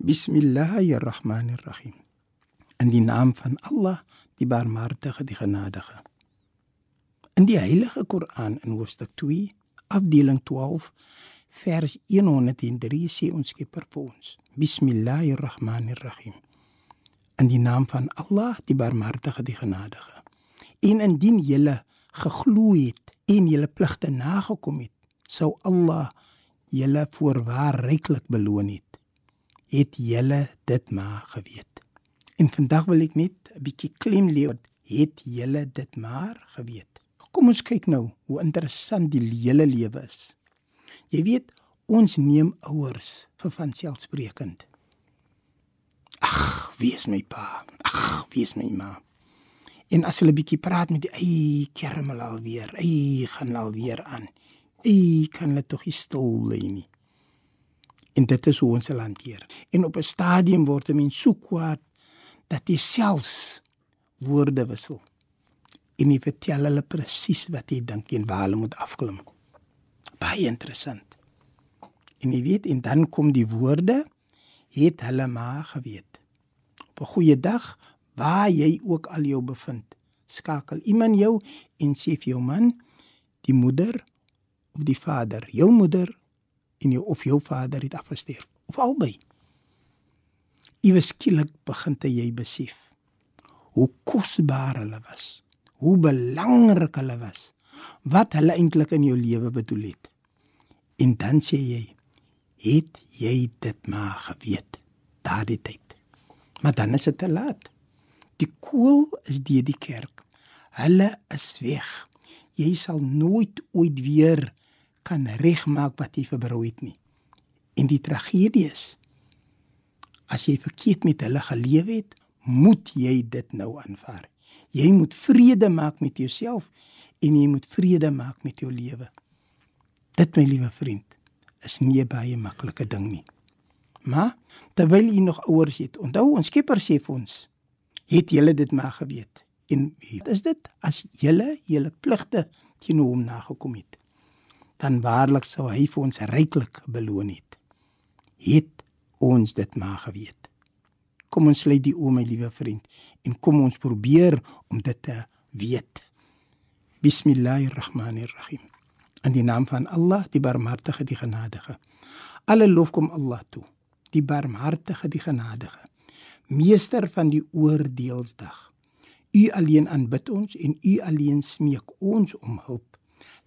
بسم الله الرحمن الرحيم ان دي نام فان الله دي بار مارتخ دي خنادخ ان دي هيلخ قرآن ان وستك توي afdeling 12, vers 103 sê ons Skepper vir ons: Bismillahirrahmanirrahim. In die naam van Allah, die Barmhartige, die Genadige. En indien julle geglo het en julle pligte nagekom het, sou Allah julle voorwaar ryklik beloon het het julle dit maar geweet. En vandag wil ek net 'n bietjie klem lê op het julle dit maar geweet. Kom ons kyk nou hoe interessant die hele lewe is. Jy weet, ons neem ouers vir vanselfsprekend. Ag, wie is my pa? Ag, wie is my ma? En as hulle bietjie praat met die ei kermel alweer, ei gaan alweer aan. Ei kan hulle tog stil bly nie. En dit is hoe ons hulle hanteer. En op 'n stadium word 'n mens so kwaad dat jy selfs woorde wissel. En jy vertel hulle presies wat jy dink en waar hulle moet afklim. Baie interessant. En jy weet en dan kom die woorde het hulle maar geweet. Op 'n goeie dag waar jy ook al jou bevind, skakel iemand jou en sê vir jou man, die moeder of die vader, jou moeder en jou of jou vader het afgestorf of albei. Iewes skielik begin jy besef hoe kosbaar hulle was, hoe belangrik hulle was, wat hulle eintlik in jou lewe bedoel het. En dan sê jy, het jy dit maar geweet daardie tyd. Maar dan is dit te laat. Die koel is deur die kerk. Hulle is weg. Jy sal nooit ooit weer kan regmaak wat jy verbrou het nie. En die tragedie is as jy verkeerd met hulle geleef het, moet jy dit nou aanvaar. Jy moet vrede maak met jouself en jy moet vrede maak met jou lewe. Dit my liewe vriend, is nie baie maklike ding nie. Maar terwyl jy nog ouers het, onthou ons Skepper sê vir ons, het julle dit maar geweet. En weet is dit as julle julle pligte teenoor hom nagekom het dan waarlik sou hy vir ons ryklik beloon het. Het ons dit maar geweet. Kom ons sluit die oë my liewe vriend en kom ons probeer om dit te weet. Bismillahirrahmanirrahim. In die naam van Allah, die Barmhartige, die Genadige. Alle lof kom Allah toe, die Barmhartige, die Genadige. Meester van die oordeelsdag. U alleen aanbid ons en u alleen smeek ons om hulp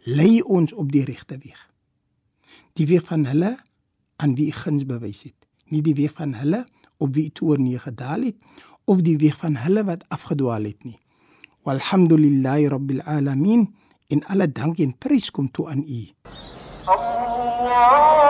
lei ons op die regte weeg. Die weeg van hulle aan wie guns bewys het, nie die weeg van hulle op wie toe neergedaal het of die weg van hulle wat afgedwaal het nie. Walhamdulillahi rabbil alamin en alle dank en prys kom toe aan U. Allah